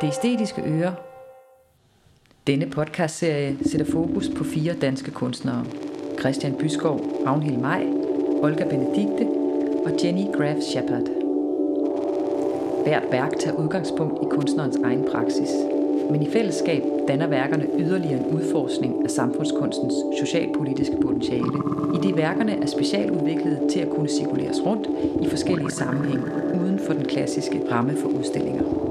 Det æstetiske øre. Denne podcastserie sætter fokus på fire danske kunstnere. Christian Byskov, Ragnhild Maj, Olga Benedikte og Jenny Graf Shepard. Hvert værk tager udgangspunkt i kunstnerens egen praksis, men i fællesskab danner værkerne yderligere en udforskning af samfundskunstens socialpolitiske potentiale, i de værkerne er specialudviklet til at kunne cirkuleres rundt i forskellige sammenhænge uden for den klassiske ramme for udstillinger.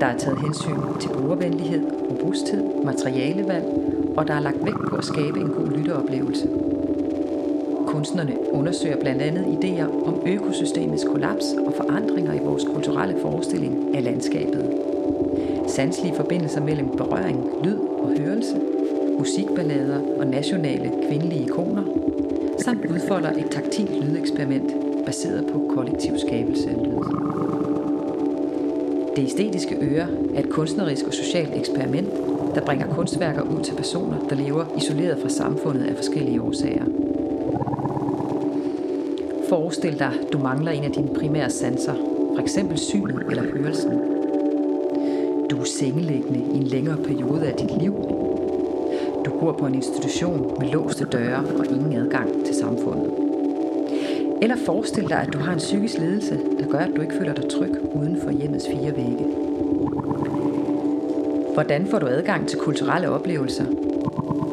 Der er taget hensyn til brugervenlighed, robusthed, materialevalg, og der er lagt vægt på at skabe en god lytteoplevelse. Kunstnerne undersøger blandt andet idéer om økosystemets kollaps og forandringer i vores kulturelle forestilling af landskabet. Sanselige forbindelser mellem berøring, lyd og hørelse, musikballader og nationale kvindelige ikoner, samt udfolder et taktilt lydeksperiment baseret på kollektiv skabelse af lyd. Det æstetiske øre er et kunstnerisk og socialt eksperiment, der bringer kunstværker ud til personer, der lever isoleret fra samfundet af forskellige årsager. Forestil dig, du mangler en af dine primære sanser, f.eks. synet eller hørelsen. Du er sengeliggende i en længere periode af dit liv. Du bor på en institution med låste døre og ingen adgang til samfundet. Eller forestil dig, at du har en psykisk ledelse, der gør, at du ikke føler dig tryg uden for hjemmets fire vægge. Hvordan får du adgang til kulturelle oplevelser?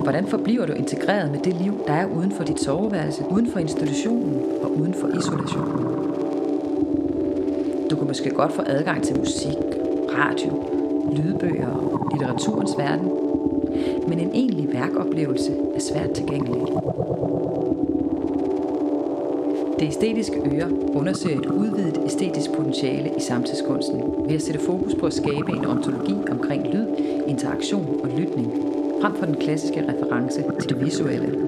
Hvordan forbliver du integreret med det liv, der er uden for dit soveværelse, uden for institutionen og uden for isolationen? Du kan måske godt få adgang til musik, radio, lydbøger og litteraturens verden, men en egentlig værkoplevelse er svært tilgængelig. Det æstetiske øre undersøger et udvidet æstetisk potentiale i samtidskunsten ved at sætte fokus på at skabe en ontologi omkring lyd, interaktion og lytning, frem for den klassiske reference til det visuelle.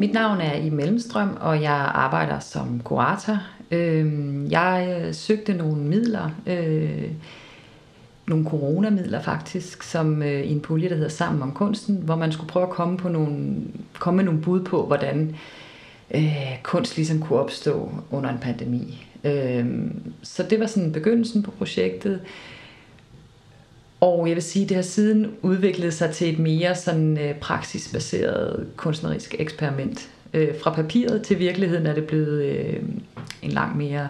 Mit navn er I Mellemstrøm, og jeg arbejder som kurator. Øhm, jeg søgte nogle midler, øh, nogle coronamidler faktisk, som øh, i en pulje, der hedder Sammen om kunsten, hvor man skulle prøve at komme, på nogle, komme med nogle bud på, hvordan øh, Øh, kunst ligesom kunne opstå under en pandemi. Øh, så det var sådan begyndelsen på projektet. Og jeg vil sige, at det har siden udviklet sig til et mere sådan øh, praksisbaseret kunstnerisk eksperiment. Øh, fra papiret til virkeligheden er det blevet øh, en langt mere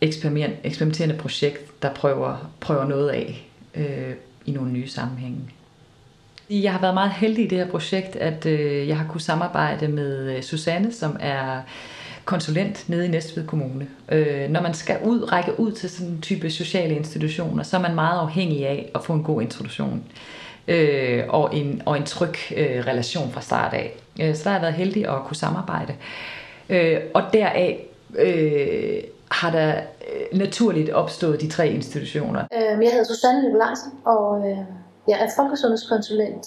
eksperiment, eksperimenterende projekt, der prøver, prøver noget af øh, i nogle nye sammenhænge. Jeg har været meget heldig i det her projekt, at øh, jeg har kunnet samarbejde med øh, Susanne, som er konsulent nede i Næstved Kommune. Øh, når man skal ud, række ud til sådan en type sociale institutioner, så er man meget afhængig af at få en god introduktion øh, og, en, og en tryg øh, relation fra start af. Øh, så der har jeg været heldig at kunne samarbejde. Øh, og deraf øh, har der øh, naturligt opstået de tre institutioner. Øh, jeg hedder Susanne Nikolajsen, og øh, jeg er folkesundhedskonsulent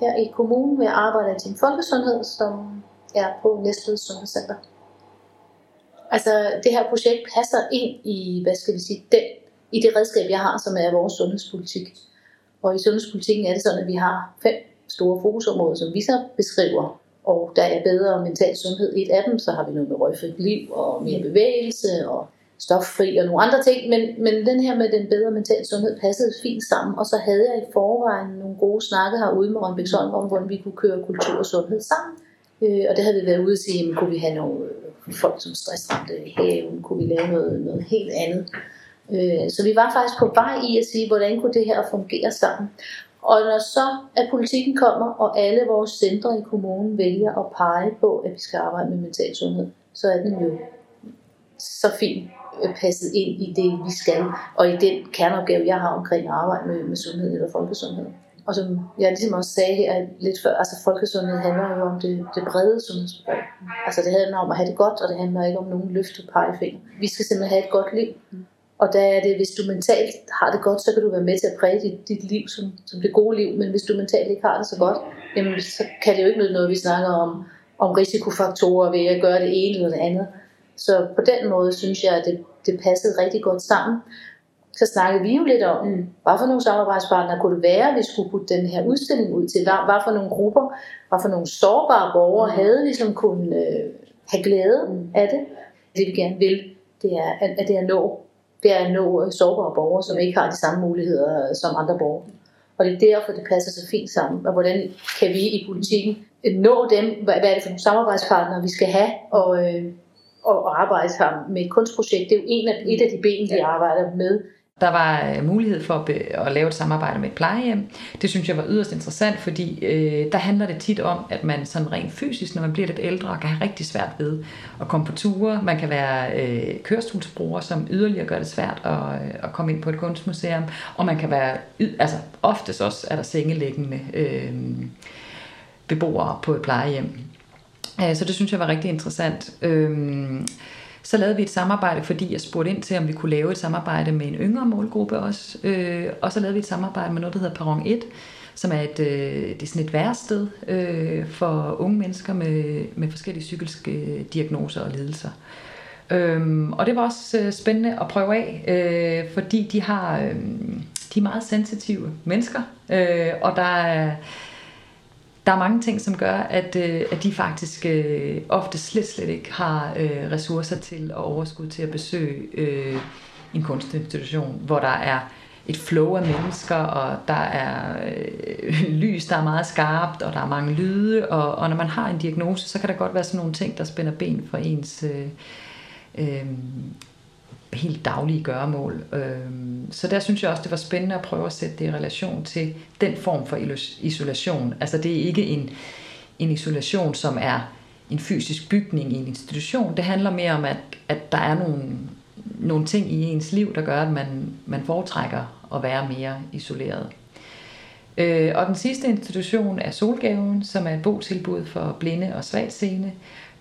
her i kommunen, hvor jeg arbejder til folkesundhed, som er på Næstved Sundhedscenter. Altså, det her projekt passer ind i, hvad skal vi sige, den, i det redskab, jeg har, som er vores sundhedspolitik. Og i sundhedspolitikken er det sådan, at vi har fem store fokusområder, som vi så beskriver. Og der er bedre mental sundhed i et af dem, så har vi noget med røgfrit liv og mere bevægelse og stoffri og nogle andre ting, men, men den her med den bedre mentale sundhed passede fint sammen, og så havde jeg i forvejen nogle gode snakke herude med Rønbæk om, hvordan vi kunne køre kultur og sundhed sammen. Øh, og det havde vi været ude at sige, jamen, kunne vi have nogle øh, folk som stressramte i haven, kunne vi lave noget, noget helt andet. Øh, så vi var faktisk på vej i at sige, hvordan kunne det her fungere sammen. Og når så at politikken kommer, og alle vores centre i kommunen vælger at pege på, at vi skal arbejde med mental sundhed, så er den jo så fint Øh, passet ind i det, vi skal, og i den kerneopgave, jeg har omkring at arbejde med, med sundhed eller folkesundhed. Og som jeg ligesom også sagde her lidt før, altså folkesundhed handler jo om det, det brede sundhedsbegreb. Altså det handler om at have det godt, og det handler ikke om nogen løftet pegefinger. Vi skal simpelthen have et godt liv. Og der er det, hvis du mentalt har det godt, så kan du være med til at præge dit, dit liv som, som det gode liv. Men hvis du mentalt ikke har det så godt, jamen, så kan det jo ikke noget, vi snakker om, om risikofaktorer ved at gøre det ene eller det andet. Så på den måde synes jeg, at det, det passede rigtig godt sammen. Så snakkede vi jo lidt om, mm. hvad for nogle samarbejdspartnere kunne det være, vi skulle putte den her udstilling ud til. Hvad, hvad for nogle grupper, hvad for nogle sårbare borgere mm. havde vi, som kunne øh, have glæde mm. af det. Det vi gerne vil, det er, at, at det er at nå det er at nå sårbare borgere, som ikke har de samme muligheder som andre borgere. Og det er derfor, det passer så fint sammen. Og hvordan kan vi i politikken nå dem? Hvad er det for nogle samarbejdspartnere, vi skal have? Og, øh, og arbejde sammen med et kunstprojekt. Det er jo en af, et af de ben, vi arbejder med. Der var øh, mulighed for at, at lave et samarbejde med et plejehjem. Det synes jeg var yderst interessant, fordi øh, der handler det tit om, at man sådan rent fysisk, når man bliver lidt ældre, kan have rigtig svært ved at komme på ture. Man kan være øh, kørestolsbruger, som yderligere gør det svært at, øh, at komme ind på et kunstmuseum. Og man kan være, altså oftest også er der sengelæggende øh, beboere på et plejehjem. Så det synes jeg var rigtig interessant. Øhm, så lavede vi et samarbejde, fordi jeg spurgte ind til, om vi kunne lave et samarbejde med en yngre målgruppe også. Øh, og så lavede vi et samarbejde med noget, der hedder Perron 1, som er et, øh, det er sådan et værsted øh, for unge mennesker med, med forskellige psykiske diagnoser og lidelser. Øhm, og det var også øh, spændende at prøve af, øh, fordi de har øh, de er meget sensitive mennesker, øh, og der er der er mange ting, som gør, at, øh, at de faktisk øh, ofte slet, slet ikke har øh, ressourcer til og overskud til at besøge øh, en kunstinstitution, hvor der er et flow af mennesker, og der er øh, lys, der er meget skarpt, og der er mange lyde, og, og når man har en diagnose, så kan der godt være sådan nogle ting, der spænder ben for ens øh, øh, helt daglige gøremål. Øhm, så der synes jeg også, det var spændende at prøve at sætte det i relation til den form for isolation. Altså det er ikke en, en isolation, som er en fysisk bygning i en institution. Det handler mere om, at, at der er nogle, nogle ting i ens liv, der gør, at man, man foretrækker at være mere isoleret. Øh, og den sidste institution er Solgaven, som er et botilbud for blinde og svagtseende.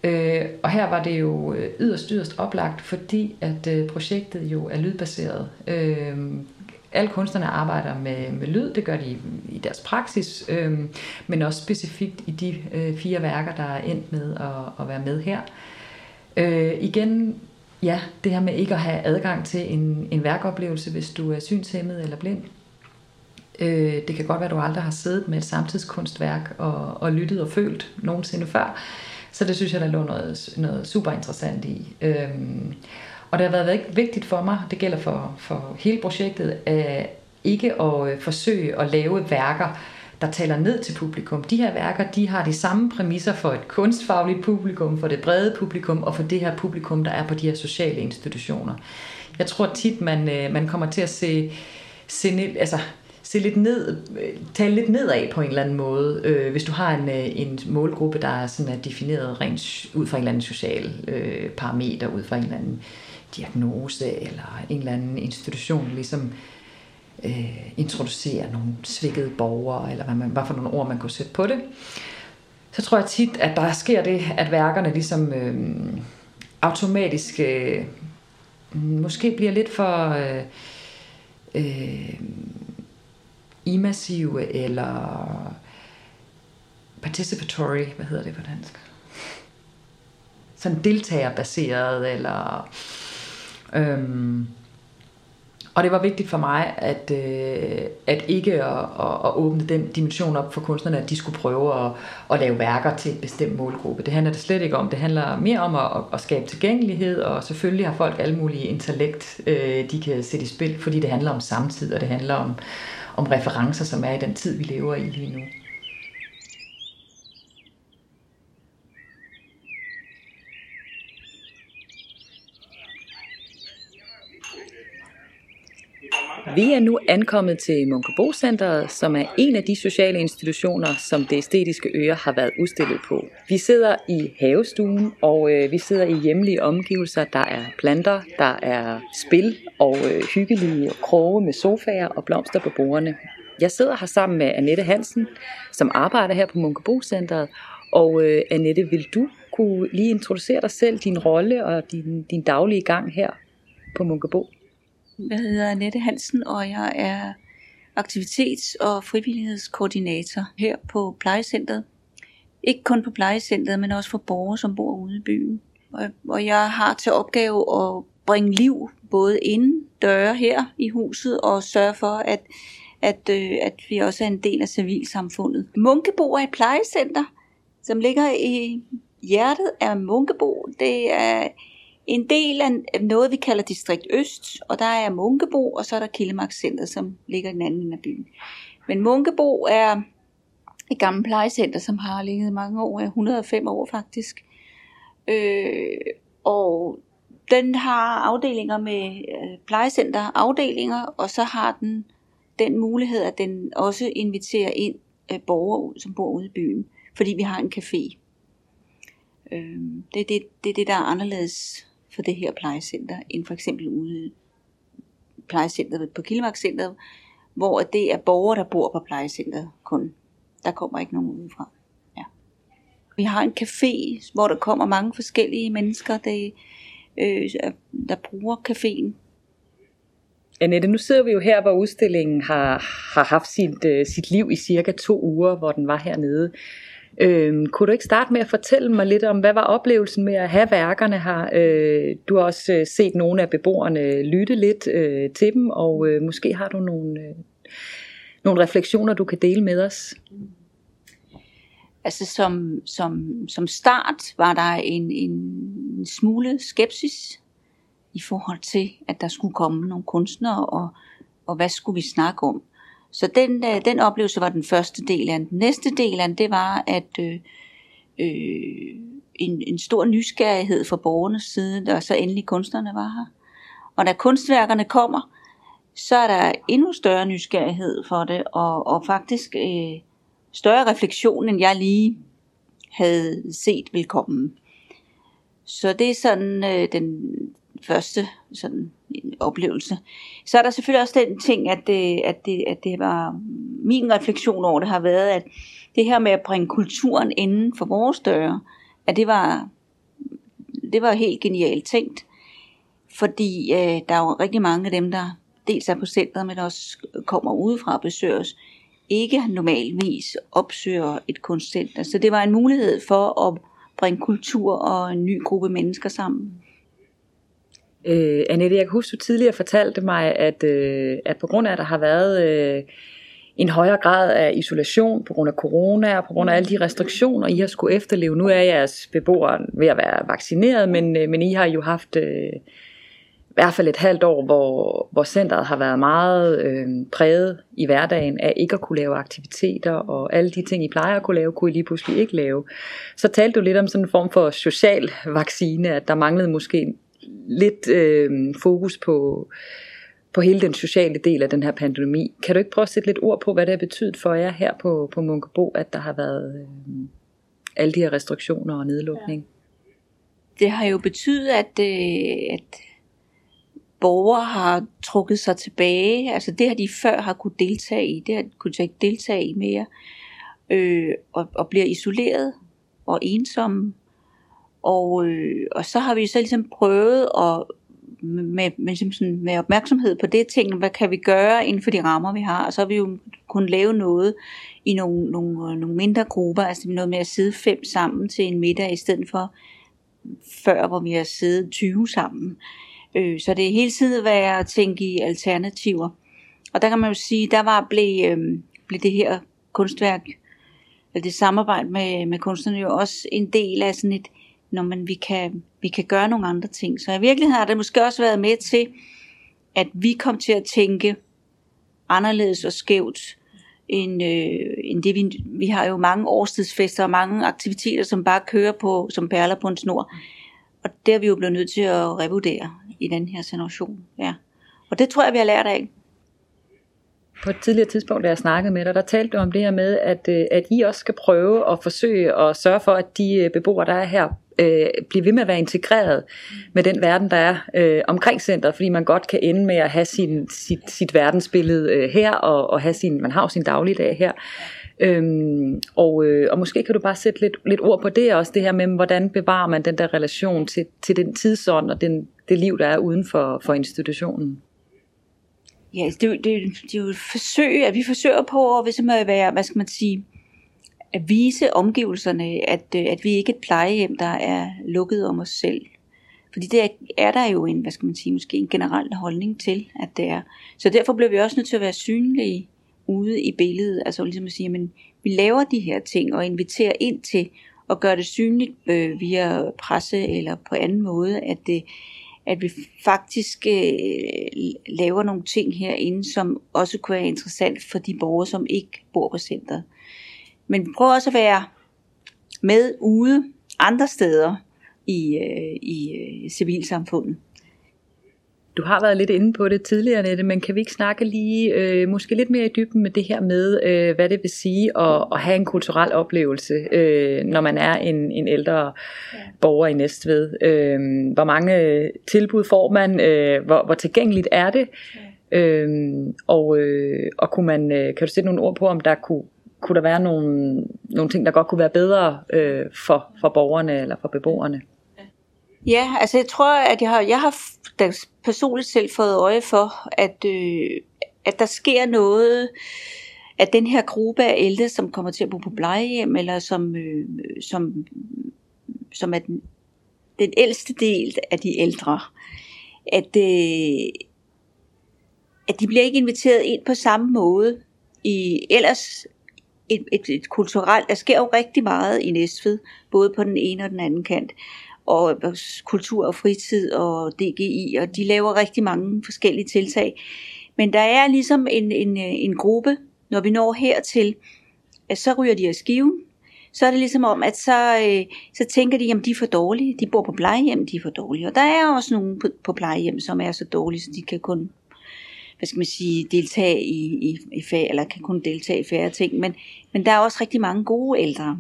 Øh, og her var det jo øh, yderst, yderst oplagt, fordi at øh, projektet jo er lydbaseret. Øh, alle kunstnerne arbejder med, med lyd, det gør de i, i deres praksis, øh, men også specifikt i de øh, fire værker, der er endt med at, at være med her. Øh, igen, ja, det her med ikke at have adgang til en, en værkoplevelse, hvis du er synshæmmet eller blind. Øh, det kan godt være, at du aldrig har siddet med et samtidskunstværk og, og lyttet og følt nogensinde før. Så det synes jeg, der lå noget, noget super interessant i. Øhm, og det har været vigtigt for mig, det gælder for, for hele projektet, at ikke at øh, forsøge at lave værker, der taler ned til publikum. De her værker, de har de samme præmisser for et kunstfagligt publikum, for det brede publikum og for det her publikum, der er på de her sociale institutioner. Jeg tror tit, man, øh, man kommer til at se, se altså, se lidt ned, tale lidt nedad på en eller anden måde, øh, hvis du har en, øh, en målgruppe, der er sådan er defineret rent ud fra en eller anden social øh, parameter, ud fra en eller anden diagnose eller en eller anden institution, ligesom øh, introducerer nogle svækkede borgere, eller hvad, man, hvad for nogle ord man kunne sætte på det, så tror jeg tit, at der sker det, at værkerne ligesom øh, automatisk øh, måske bliver lidt for... Øh, øh, immersive eller participatory, hvad hedder det på dansk? Sådan deltagerbaseret, eller... Øhm, og det var vigtigt for mig, at, øh, at ikke at, at, at åbne den dimension op for kunstnerne, at de skulle prøve at, at lave værker til en bestemt målgruppe. Det handler det slet ikke om. Det handler mere om at, at skabe tilgængelighed, og selvfølgelig har folk alle mulige intellekt, øh, de kan sætte i spil, fordi det handler om samtid, og det handler om, om referencer, som er i den tid, vi lever i lige nu. Vi er nu ankommet til Munkebo Centeret, som er en af de sociale institutioner, som det æstetiske øre har været udstillet på. Vi sidder i havestuen, og øh, vi sidder i hjemlige omgivelser. Der er planter, der er spil og øh, hyggelige kroge med sofaer og blomster på bordene. Jeg sidder her sammen med Annette Hansen, som arbejder her på Munkebo Centeret. Og øh, Annette, vil du kunne lige introducere dig selv, din rolle og din, din daglige gang her på Munkebo? Jeg hedder Annette Hansen, og jeg er aktivitets- og frivillighedskoordinator her på plejecentret. Ikke kun på plejecentret, men også for borgere, som bor ude i byen. Og jeg har til opgave at bringe liv både inden døre her i huset og sørge for, at, at, øh, at vi også er en del af civilsamfundet. Munkebo er et plejecenter, som ligger i hjertet af Munkebo. Det er en del af noget, vi kalder Distrikt Øst, og der er Munkebo, og så er der Kildemarkscenteret, som ligger i den anden af byen. Men Munkebo er et gammelt plejecenter, som har ligget mange år, 105 år faktisk. Øh, og den har afdelinger med øh, plejecenter afdelinger, og så har den den mulighed, at den også inviterer ind øh, borgere, som bor ude i byen, fordi vi har en café. Øh, det, er det, det er det, der er anderledes for det her plejecenter, end for eksempel ude plejecenteret på Kildemarkscenteret, hvor det er borgere, der bor på plejecenteret kun. Der kommer ikke nogen udefra. Ja. Vi har en café, hvor der kommer mange forskellige mennesker, der, øh, der bruger caféen. Annette, nu sidder vi jo her, hvor udstillingen har, har haft sit, øh, sit liv i cirka to uger, hvor den var hernede. Øhm, kunne du ikke starte med at fortælle mig lidt om, hvad var oplevelsen med at have værkerne her? Øh, du har også øh, set nogle af beboerne lytte lidt øh, til dem, og øh, måske har du nogle, øh, nogle refleksioner, du kan dele med os. Altså som, som, som start var der en, en smule skepsis i forhold til, at der skulle komme nogle kunstnere, og, og hvad skulle vi snakke om. Så den, øh, den oplevelse var den første del af den. Den næste del af den, det var, at øh, øh, en, en stor nysgerrighed fra borgernes side, og så endelig kunstnerne var her. Og da kunstværkerne kommer, så er der endnu større nysgerrighed for det, og, og faktisk øh, større refleksion, end jeg lige havde set velkommen. Så det er sådan øh, den første sådan en oplevelse. Så er der selvfølgelig også den ting, at det, at det, at det var min refleksion over det har været, at det her med at bringe kulturen inden for vores døre, at det var, det var helt genialt tænkt. Fordi øh, der er jo rigtig mange af dem, der dels er på centret, men også kommer udefra og besøger os, ikke normalvis opsøger et kunstcenter. Så det var en mulighed for at bringe kultur og en ny gruppe mennesker sammen. Øh, Annette, jeg kan huske, du tidligere fortalte mig, at, øh, at på grund af, at der har været øh, en højere grad af isolation på grund af corona og på grund af alle de restriktioner, I har skulle efterleve. Nu er jeres beboere ved at være vaccineret, men, øh, men I har jo haft øh, i hvert fald et halvt år, hvor, hvor centret har været meget øh, præget i hverdagen af ikke at kunne lave aktiviteter, og alle de ting, I plejer at kunne lave, kunne I lige pludselig ikke lave. Så talte du lidt om sådan en form for social vaccine, at der manglede måske lidt øh, fokus på, på hele den sociale del af den her pandemi. Kan du ikke prøve at sætte lidt ord på, hvad det har betydet for jer her på, på Munkebo, at der har været øh, alle de her restriktioner og nedlukning? Ja. Det har jo betydet, at, øh, at borgere har trukket sig tilbage. Altså det har de før har kunne deltage i, det har de kunne ikke deltage i mere. Øh, og, og bliver isoleret og ensomme og, øh, og så har vi så ligesom prøvet at med, med, ligesom sådan, med opmærksomhed på det ting, hvad kan vi gøre inden for de rammer, vi har. Og så har vi jo kunnet lave noget i nogle, nogle, øh, nogle mindre grupper, altså noget med at sidde fem sammen til en middag, i stedet for før, hvor vi har siddet 20 sammen. Øh, så det er hele tiden været at tænke i alternativer. Og der kan man jo sige, der var blev, øh, blev det her kunstværk, eller det samarbejde med, med kunstnerne jo også en del af sådan et, når man, vi, kan, vi kan gøre nogle andre ting. Så i virkeligheden har det måske også været med til, at vi kom til at tænke anderledes og skævt, end, øh, end det vi, vi har jo mange årstidsfester og mange aktiviteter, som bare kører på som perler på en snor. Og det er vi jo blevet nødt til at revurdere i den her situation. Ja. Og det tror jeg, vi har lært af. På et tidligere tidspunkt, da jeg snakkede med dig, der talte du om det her med, at, øh, at I også skal prøve at forsøge at sørge for, at de øh, beboere, der er her, øh, blive ved med at være integreret med den verden, der er øh, omkring centret, fordi man godt kan ende med at have sin, sit, sit verdensbillede øh, her, og, og have sin, man har jo sin dagligdag her. Øhm, og, øh, og måske kan du bare sætte lidt, lidt ord på det også, det her med, hvordan bevarer man den der relation til, til den tidsånd og den, det liv, der er uden for, for institutionen. Ja, det, det, det er jo et forsøg, at vi forsøger på at, hvis man være, hvad skal man sige, at vise omgivelserne, at, øh, at vi ikke er et plejehjem, der er lukket om os selv. Fordi det er der jo en, hvad skal man sige, måske en generel holdning til, at det er. Så derfor bliver vi også nødt til at være synlige ude i billedet. Altså ligesom at sige, men vi laver de her ting og inviterer ind til at gøre det synligt øh, via presse eller på anden måde, at det, at vi faktisk øh, laver nogle ting herinde, som også kunne være interessant for de borgere, som ikke bor på centret. Men prøv også at være med ude andre steder i, øh, i øh, civilsamfundet. Du har været lidt inde på det tidligere, Nette, men kan vi ikke snakke lige, øh, måske lidt mere i dybden med det her med, øh, hvad det vil sige at, at have en kulturel oplevelse, øh, når man er en, en ældre ja. borger i Næstved. Øh, hvor mange tilbud får man? Øh, hvor, hvor tilgængeligt er det? Ja. Øh, og, øh, og kunne man, øh, kan du sætte nogle ord på, om der kunne, kunne der være nogle, nogle ting, der godt kunne være bedre øh, for, for borgerne eller for beboerne? Ja, altså jeg tror, at jeg har, jeg har personligt selv fået øje for, at, øh, at der sker noget, at den her gruppe af ældre, som kommer til at bo på plejehjem, eller som, øh, som, som er den, den ældste del af de ældre, at, øh, at de bliver ikke inviteret ind på samme måde i ellers et, et, et kulturelt, der sker jo rigtig meget i Næstved, både på den ene og den anden kant og kultur og fritid og DGI, og de laver rigtig mange forskellige tiltag. Men der er ligesom en, en, en gruppe, når vi når hertil, at så ryger de af skiven, så er det ligesom om, at så, øh, så tænker de, at de er for dårlige. De bor på plejehjem, de er for dårlige. Og der er også nogen på, på plejehjem, som er så dårlige, så de kan kun hvad skal man sige, deltage i, i, i fag, eller kan kun deltage i færre ting. Men, men der er også rigtig mange gode ældre,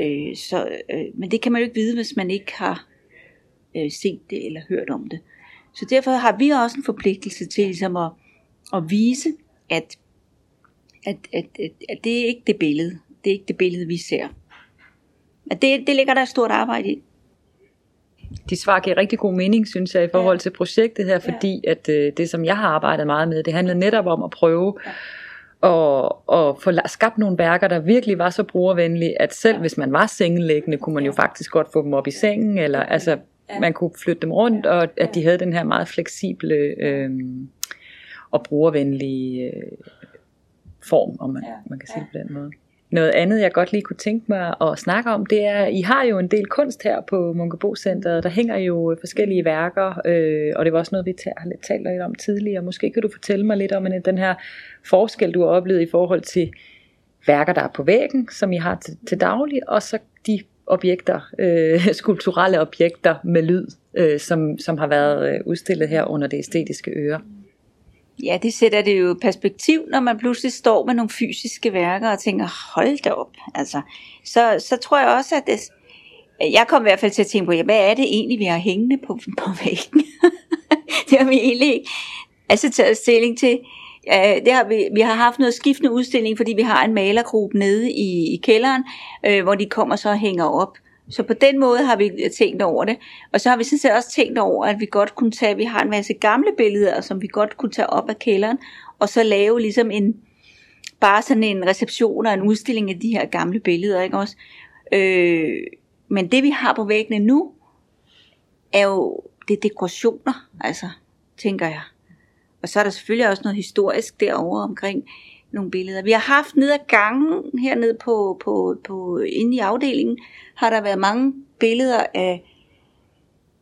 Øh, så, øh, men det kan man jo ikke vide, hvis man ikke har øh, set det eller hørt om det. Så derfor har vi også en forpligtelse til ligesom at, at vise, at, at, at, at, at det er ikke det billede. Det er ikke det billede, vi ser. At det, det ligger der et stort arbejde i. De svar giver rigtig god mening, synes jeg, i forhold til projektet her, fordi at øh, det, som jeg har arbejdet meget med, det handler netop om at prøve og, og få skabt nogle værker, der virkelig var så brugervenlige, at selv hvis man var sengelæggende, kunne man jo faktisk godt få dem op i sengen, eller altså, man kunne flytte dem rundt, og at de havde den her meget fleksible øh, og brugervenlige øh, form, om man, man kan sige det på den måde. Noget andet, jeg godt lige kunne tænke mig at snakke om, det er, I har jo en del kunst her på Munkebo Centeret. Der hænger jo forskellige værker, øh, og det var også noget, vi har talt lidt om tidligere. Måske kan du fortælle mig lidt om øh, den her forskel, du har oplevet i forhold til værker, der er på væggen, som I har til, til daglig, og så de objekter, øh, skulpturelle objekter med lyd, øh, som, som har været øh, udstillet her under det æstetiske øre. Ja, det sætter det jo perspektiv, når man pludselig står med nogle fysiske værker og tænker, hold da op. Altså, så, så tror jeg også, at det, jeg kom i hvert fald til at tænke på, ja, hvad er det egentlig, vi har hængende på, på væggen? det har vi egentlig ikke altså taget stilling til. Ja, det har vi, vi har haft noget skiftende udstilling, fordi vi har en malergruppe nede i, i kælderen, øh, hvor de kommer så og hænger op. Så på den måde har vi øh, tænkt over det. Og så har vi sådan set også tænkt over, at vi godt kunne tage, vi har en masse gamle billeder, som vi godt kunne tage op af kælderen, og så lave ligesom en, bare sådan en reception og en udstilling af de her gamle billeder, ikke også? Øh, men det vi har på væggene nu, er jo, det er dekorationer, altså, tænker jeg. Og så er der selvfølgelig også noget historisk derovre omkring nogle billeder. Vi har haft ned ad gangen, hernede på, på, på, inde i afdelingen, har der været mange billeder af,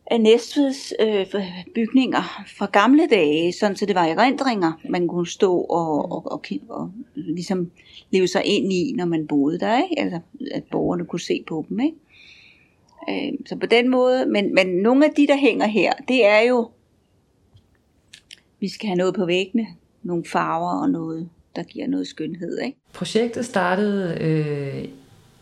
af Næstveds øh, bygninger fra gamle dage, sådan så det var erindringer, man kunne stå og, og, og, og ligesom leve sig ind i, når man boede der, ikke? Altså, at borgerne kunne se på dem. Ikke? Øh, så på den måde, men, men nogle af de, der hænger her, det er jo, vi skal have noget på væggene, nogle farver og noget, der giver noget skønhed. Ikke? Projektet startede øh,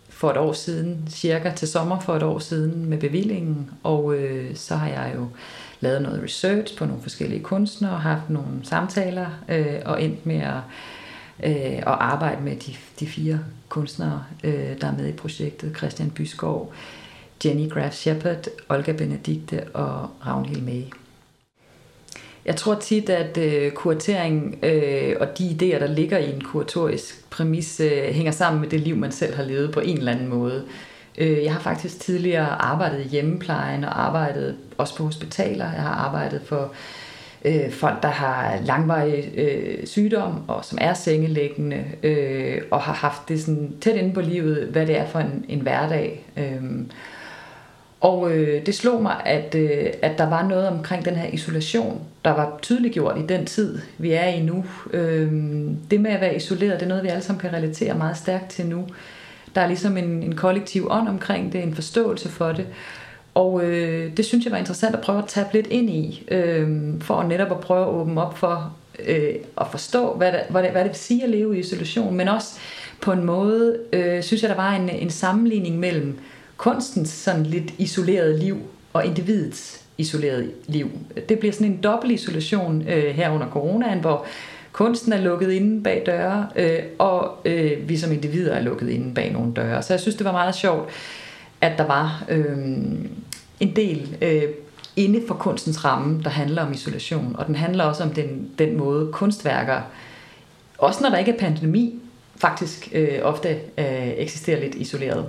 for et år siden, cirka til sommer for et år siden med bevillingen, og øh, så har jeg jo lavet noget research på nogle forskellige kunstnere, og haft nogle samtaler, øh, og endt med at, øh, at arbejde med de, de fire kunstnere, øh, der er med i projektet. Christian Byskov, Jenny Graf Shepard, Olga Benedikte og Ragnhild May. Jeg tror tit, at øh, kuratering øh, og de idéer, der ligger i en kuratorisk præmis, øh, hænger sammen med det liv, man selv har levet på en eller anden måde. Øh, jeg har faktisk tidligere arbejdet i hjemmeplejen og arbejdet også på hospitaler. Jeg har arbejdet for øh, folk, der har langvarig øh, sygdom, og som er sengelæggende, øh, og har haft det sådan tæt inde på livet, hvad det er for en, en hverdag. Øh, og øh, det slog mig, at, øh, at der var noget omkring den her isolation, der var tydeliggjort i den tid, vi er i nu. Øh, det med at være isoleret, det er noget, vi alle sammen kan relatere meget stærkt til nu. Der er ligesom en, en kollektiv ånd omkring det, en forståelse for det. Og øh, det synes jeg var interessant at prøve at tage lidt ind i, øh, for netop at prøve at åbne op for øh, at forstå, hvad det, hvad, det, hvad det vil sige at leve i isolation, men også på en måde, øh, synes jeg, der var en, en sammenligning mellem kunstens sådan lidt isolerede liv og individets isoleret liv. Det bliver sådan en dobbelt isolation øh, her under coronaen, hvor kunsten er lukket inde bag døre, øh, og øh, vi som individer er lukket inde bag nogle døre. Så jeg synes, det var meget sjovt, at der var øh, en del øh, inde for kunstens ramme, der handler om isolation, og den handler også om den, den måde kunstværker, også når der ikke er pandemi, faktisk øh, ofte øh, eksisterer lidt isoleret.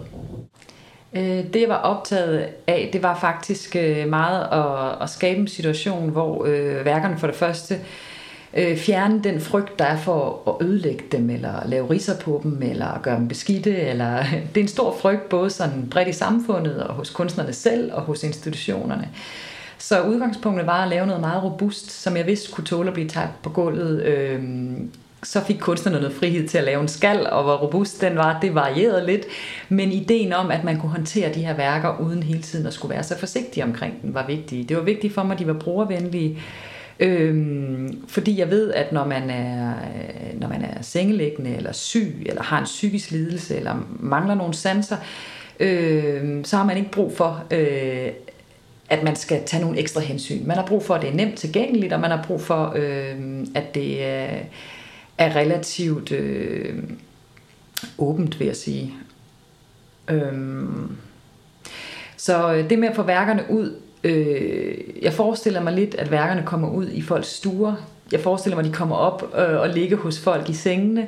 Øh, det jeg var optaget af, det var faktisk øh, meget at, at skabe en situation, hvor øh, værkerne for det første øh, fjerne den frygt, der er for at ødelægge dem, eller lave riser på dem, eller gøre dem beskidte. Eller, det er en stor frygt, både sådan bredt i samfundet, og hos kunstnerne selv, og hos institutionerne. Så udgangspunktet var at lave noget meget robust, som jeg vidste kunne tåle at blive taget på gulvet. Øh, så fik kunstnerne noget frihed til at lave en skal, og hvor robust den var, det varierede lidt. Men ideen om, at man kunne håndtere de her værker uden hele tiden at skulle være så forsigtig omkring den, var vigtig. Det var vigtigt for mig, at de var brugervenlige, Øhm, fordi jeg ved, at når man er, når man er sengelæggende, eller syg, eller har en psykisk lidelse, eller mangler nogle sanser, øh, så har man ikke brug for, øh, at man skal tage nogle ekstra hensyn. Man har brug for, at det er nemt tilgængeligt, og man har brug for, øh, at det er, er relativt øh, åbent, vil jeg sige. Øhm, så øh, det med at få værkerne ud Øh, jeg forestiller mig lidt, at værkerne kommer ud i folks stuer. Jeg forestiller mig, at de kommer op øh, og ligger hos folk i sengene.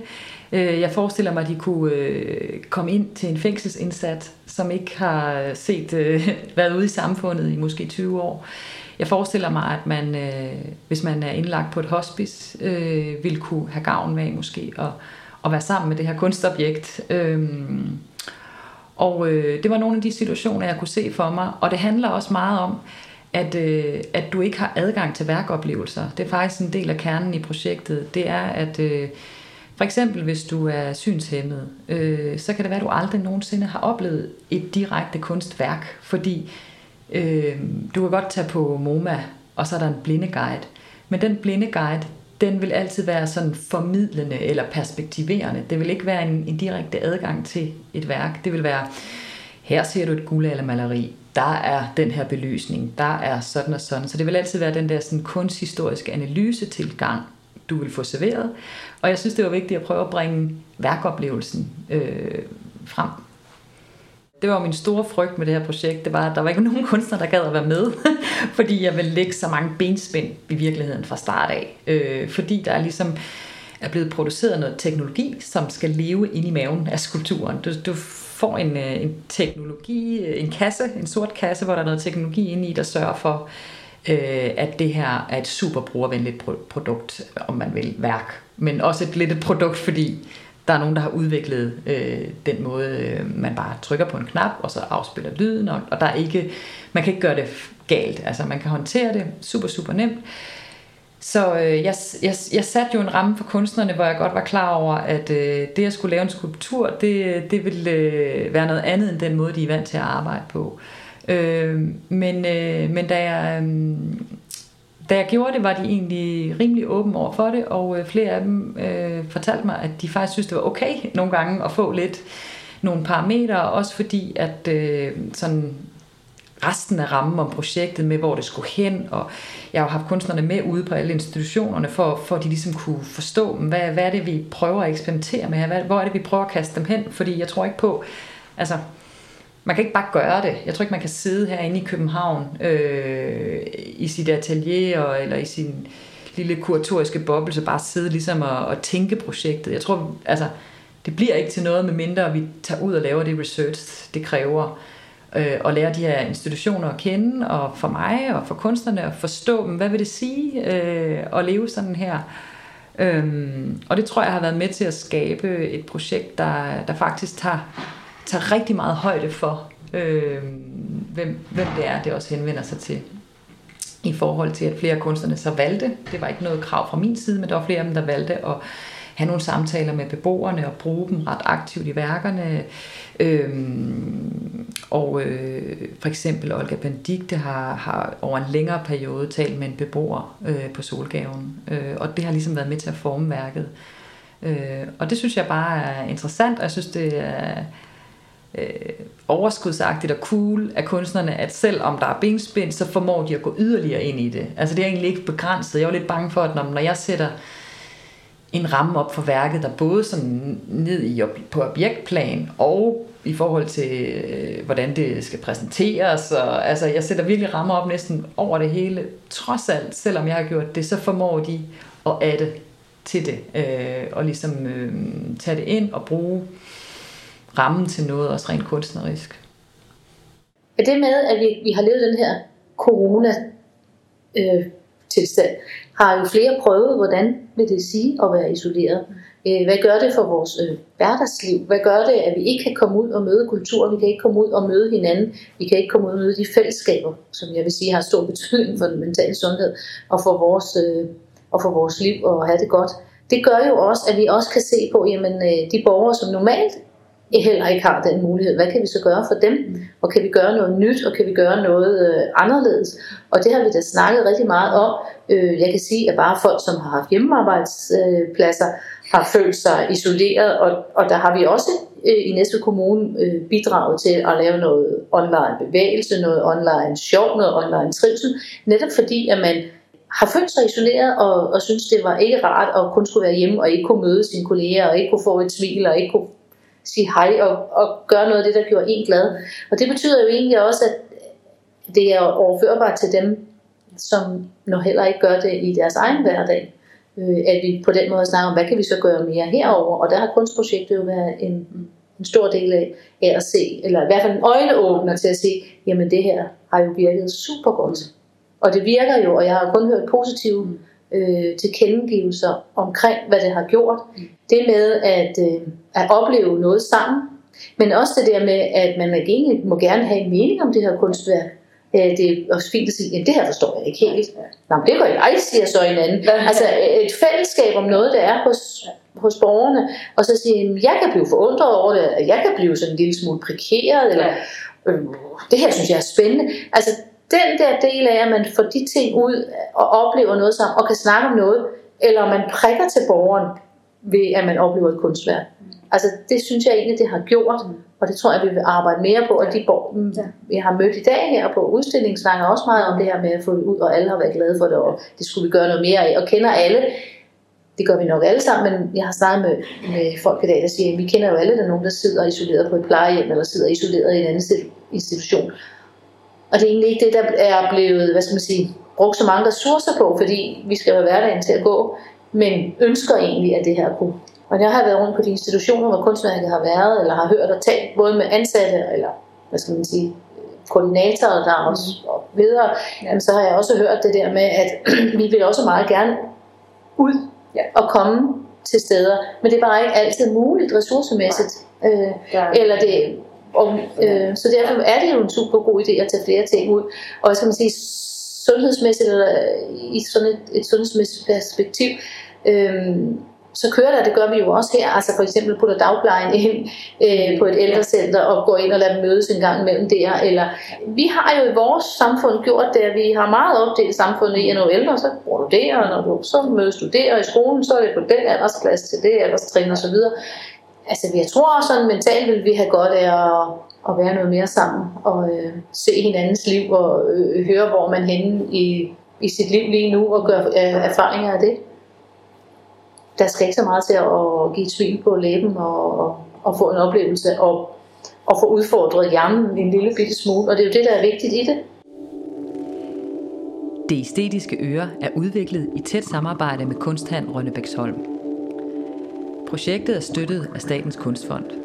Øh, jeg forestiller mig, at de kunne øh, komme ind til en fængselsindsat, som ikke har øh, set øh, været ude i samfundet i måske 20 år. Jeg forestiller mig, at man, hvis man er indlagt på et hospice, vil kunne have gavn med måske at, at være sammen med det her kunstobjekt. Øhm, og øh, det var nogle af de situationer, jeg kunne se for mig. Og det handler også meget om, at, øh, at du ikke har adgang til værkoplevelser. Det er faktisk en del af kernen i projektet. Det er, at øh, for eksempel hvis du er synshæmmet, øh, så kan det være, at du aldrig nogensinde har oplevet et direkte kunstværk, fordi øh, du kan godt tage på MoMA, og så er der en blindeguide. Men den blindeguide, den vil altid være sådan formidlende eller perspektiverende. Det vil ikke være en, en direkte adgang til et værk. Det vil være, her ser du et guldaldermaleri, maleri, der er den her belysning, der er sådan og sådan. Så det vil altid være den der sådan kunsthistoriske analysetilgang, du vil få serveret. Og jeg synes, det var vigtigt at prøve at bringe værkoplevelsen øh, frem det var min store frygt med det her projekt, det var, at der var ikke nogen kunstner, der gad at være med, fordi jeg ville lægge så mange benspænd i virkeligheden fra start af. Øh, fordi der er ligesom er blevet produceret noget teknologi, som skal leve ind i maven af skulpturen. Du, du får en, øh, en teknologi, øh, en kasse, en sort kasse, hvor der er noget teknologi inde i, der sørger for, øh, at det her er et super brugervenligt produkt, om man vil, værk. Men også et lidt et produkt, fordi der er nogen, der har udviklet øh, den måde, øh, man bare trykker på en knap, og så afspiller lyden, og, og der er ikke, man kan ikke gøre det galt. Altså man kan håndtere det super, super nemt. Så øh, jeg, jeg, jeg satte jo en ramme for kunstnerne, hvor jeg godt var klar over, at øh, det at skulle lave en skulptur, det, det ville øh, være noget andet end den måde, de er vant til at arbejde på. Øh, Øh, men, øh, men da jeg... Øh, da jeg gjorde det, var de egentlig rimelig åbne over for det, og øh, flere af dem øh, fortalte mig, at de faktisk synes, det var okay nogle gange at få lidt nogle parametre, også fordi at øh, sådan resten af rammen om projektet med, hvor det skulle hen, og jeg har jo haft kunstnerne med ude på alle institutionerne, for, for at de ligesom kunne forstå, hvad, hvad er det, vi prøver at eksperimentere med her, hvad, hvor er det, vi prøver at kaste dem hen, fordi jeg tror ikke på, altså man kan ikke bare gøre det. Jeg tror ikke, man kan sidde herinde i København øh, i sit atelier og, eller i sin lille kuratoriske boble, så bare sidde ligesom og, og tænke projektet. Jeg tror, altså, det bliver ikke til noget, med mindre vi tager ud og laver det research, det kræver. øh, og lære de her institutioner at kende, og for mig og for kunstnerne at forstå dem, hvad vil det sige øh, at leve sådan her. Øhm, og det tror jeg har været med til at skabe et projekt, der, der faktisk tager, tager rigtig meget højde for, øh, hvem, hvem det er, det også henvender sig til. I forhold til, at flere af kunstnerne så valgte, det var ikke noget krav fra min side, men der var flere af dem, der valgte at have nogle samtaler med beboerne og bruge dem ret aktivt i værkerne. Øhm, og øh, for eksempel Olga Bendigte har, har over en længere periode talt med en beboer øh, på Solgaven, øh, og det har ligesom været med til at forme værket. Øh, og det synes jeg bare er interessant, og jeg synes det er øh, overskudsagtigt og cool af kunstnerne, at selvom der er benspænd, så formår de at gå yderligere ind i det. Altså det er egentlig ikke begrænset. Jeg er lidt bange for, at når, når jeg sætter en ramme op for værket, der både sådan ned i, på objektplan og i forhold til, øh, hvordan det skal præsenteres. Og, altså, jeg sætter virkelig rammer op næsten over det hele. Trods alt, selvom jeg har gjort det, så formår de at adde til det. Øh, og ligesom øh, tage det ind og bruge rammen til noget, også rent kunstnerisk. Er det med, at vi, vi har levet den her corona øh, tilstand, har jo flere prøvet, hvordan vil det sige at være isoleret. Øh, hvad gør det for vores øh, hverdagsliv? Hvad gør det, at vi ikke kan komme ud og møde kultur? Vi kan ikke komme ud og møde hinanden. Vi kan ikke komme ud og møde de fællesskaber, som jeg vil sige har stor betydning for den mentale sundhed og for vores, øh, og for vores liv og have det godt. Det gør jo også, at vi også kan se på, jamen øh, de borgere, som normalt heller ikke har den mulighed. Hvad kan vi så gøre for dem? Og kan vi gøre noget nyt, og kan vi gøre noget øh, anderledes? Og det har vi da snakket rigtig meget om. Øh, jeg kan sige, at bare folk, som har haft hjemmearbejdspladser, øh, har følt sig isoleret, og, og der har vi også øh, i næste kommune øh, bidraget til at lave noget online bevægelse, noget online sjov, noget online trivsel, netop fordi, at man har følt sig isoleret og, og synes, det var ikke rart at kun skulle være hjemme og ikke kunne møde sine kolleger og ikke kunne få et smil og ikke kunne sige hej og, og gøre noget af det, der gjorde en glad. Og det betyder jo egentlig også, at det er overførbart til dem, som når heller ikke gør det i deres egen hverdag. Øh, at vi på den måde snakker om, hvad kan vi så gøre mere herover Og der har kunstprojektet jo været en, en stor del af, af at se, eller i hvert fald en øjneåbner til at se, jamen det her har jo virket super godt. Og det virker jo, og jeg har kun hørt positive øh, tilkendegivelser omkring, hvad det har gjort. Det med at, øh, at opleve noget sammen, men også det der med, at man egentlig må gerne have en mening om det her kunstværk. Øh, det er også fint at sige, at det her forstår jeg ikke helt. Nå, men det går jeg, siger så en anden. Altså et fællesskab om noget, der er hos, hos borgerne, og så sige, at jeg kan blive forundret over det, jeg kan blive sådan en lille smule prikeret, eller øh, det her synes jeg er spændende. Altså den der del af, at man får de ting ud og oplever noget sammen, og kan snakke om noget, eller man prikker til borgeren ved, at man oplever et kunstværk. Altså det synes jeg egentlig, det har gjort, og det tror jeg, vi vil arbejde mere på, og de borg, vi har mødt i dag her på udstillingen, snakker også meget om det her med at få det ud, og alle har været glade for det, og det skulle vi gøre noget mere af, og kender alle, det gør vi nok alle sammen, men jeg har snakket med, med folk i dag, der siger, at vi kender jo alle, der er nogen, der sidder isoleret på et plejehjem, eller sidder isoleret i en anden institution, og det er egentlig ikke det, der er blevet, hvad skal man sige, brugt så mange ressourcer på, fordi vi skal have hverdagen til at gå, men ønsker egentlig, at det her kunne. Og jeg har været rundt på de institutioner, hvor kunstværket har været, eller har hørt og talt både med ansatte, eller hvad skal man sige, koordinatorer der også, og videre, jamen, så har jeg også hørt det der med, at vi vil også meget gerne ud ja. og komme til steder, men det er bare ikke altid muligt ressourcemæssigt. Øh, eller det, og, øh, så derfor er det jo en super god idé at tage flere ting ud. Og hvad skal man sige, sundhedsmæssigt, eller øh, i sådan et, et sundhedsmæssigt perspektiv, øh, så kører der, det gør vi jo også her, altså for eksempel putter dagplejen ind øh, på et ældrecenter og går ind og lader dem mødes en gang imellem der, eller vi har jo i vores samfund gjort det, at vi har meget opdelt samfundet i, at når du er ældre, så bruger du det, og når du så mødes du der i skolen, så er det på den aldersklasse til det alderstrin og så videre altså jeg tror også sådan mentalt vil vi have godt af at, at være noget mere sammen og øh, se hinandens liv og øh, høre, hvor man henne i, i sit liv lige nu og gøre øh, erfaringer af det. Der skal ikke så meget til at give et svin på læben og, og, og få en oplevelse og, og få udfordret hjernen en lille bitte smule, og det er jo det, der er vigtigt i det. Det æstetiske øre er udviklet i tæt samarbejde med Kunsthand Rønnebæksholm. Projektet er støttet af Statens Kunstfond.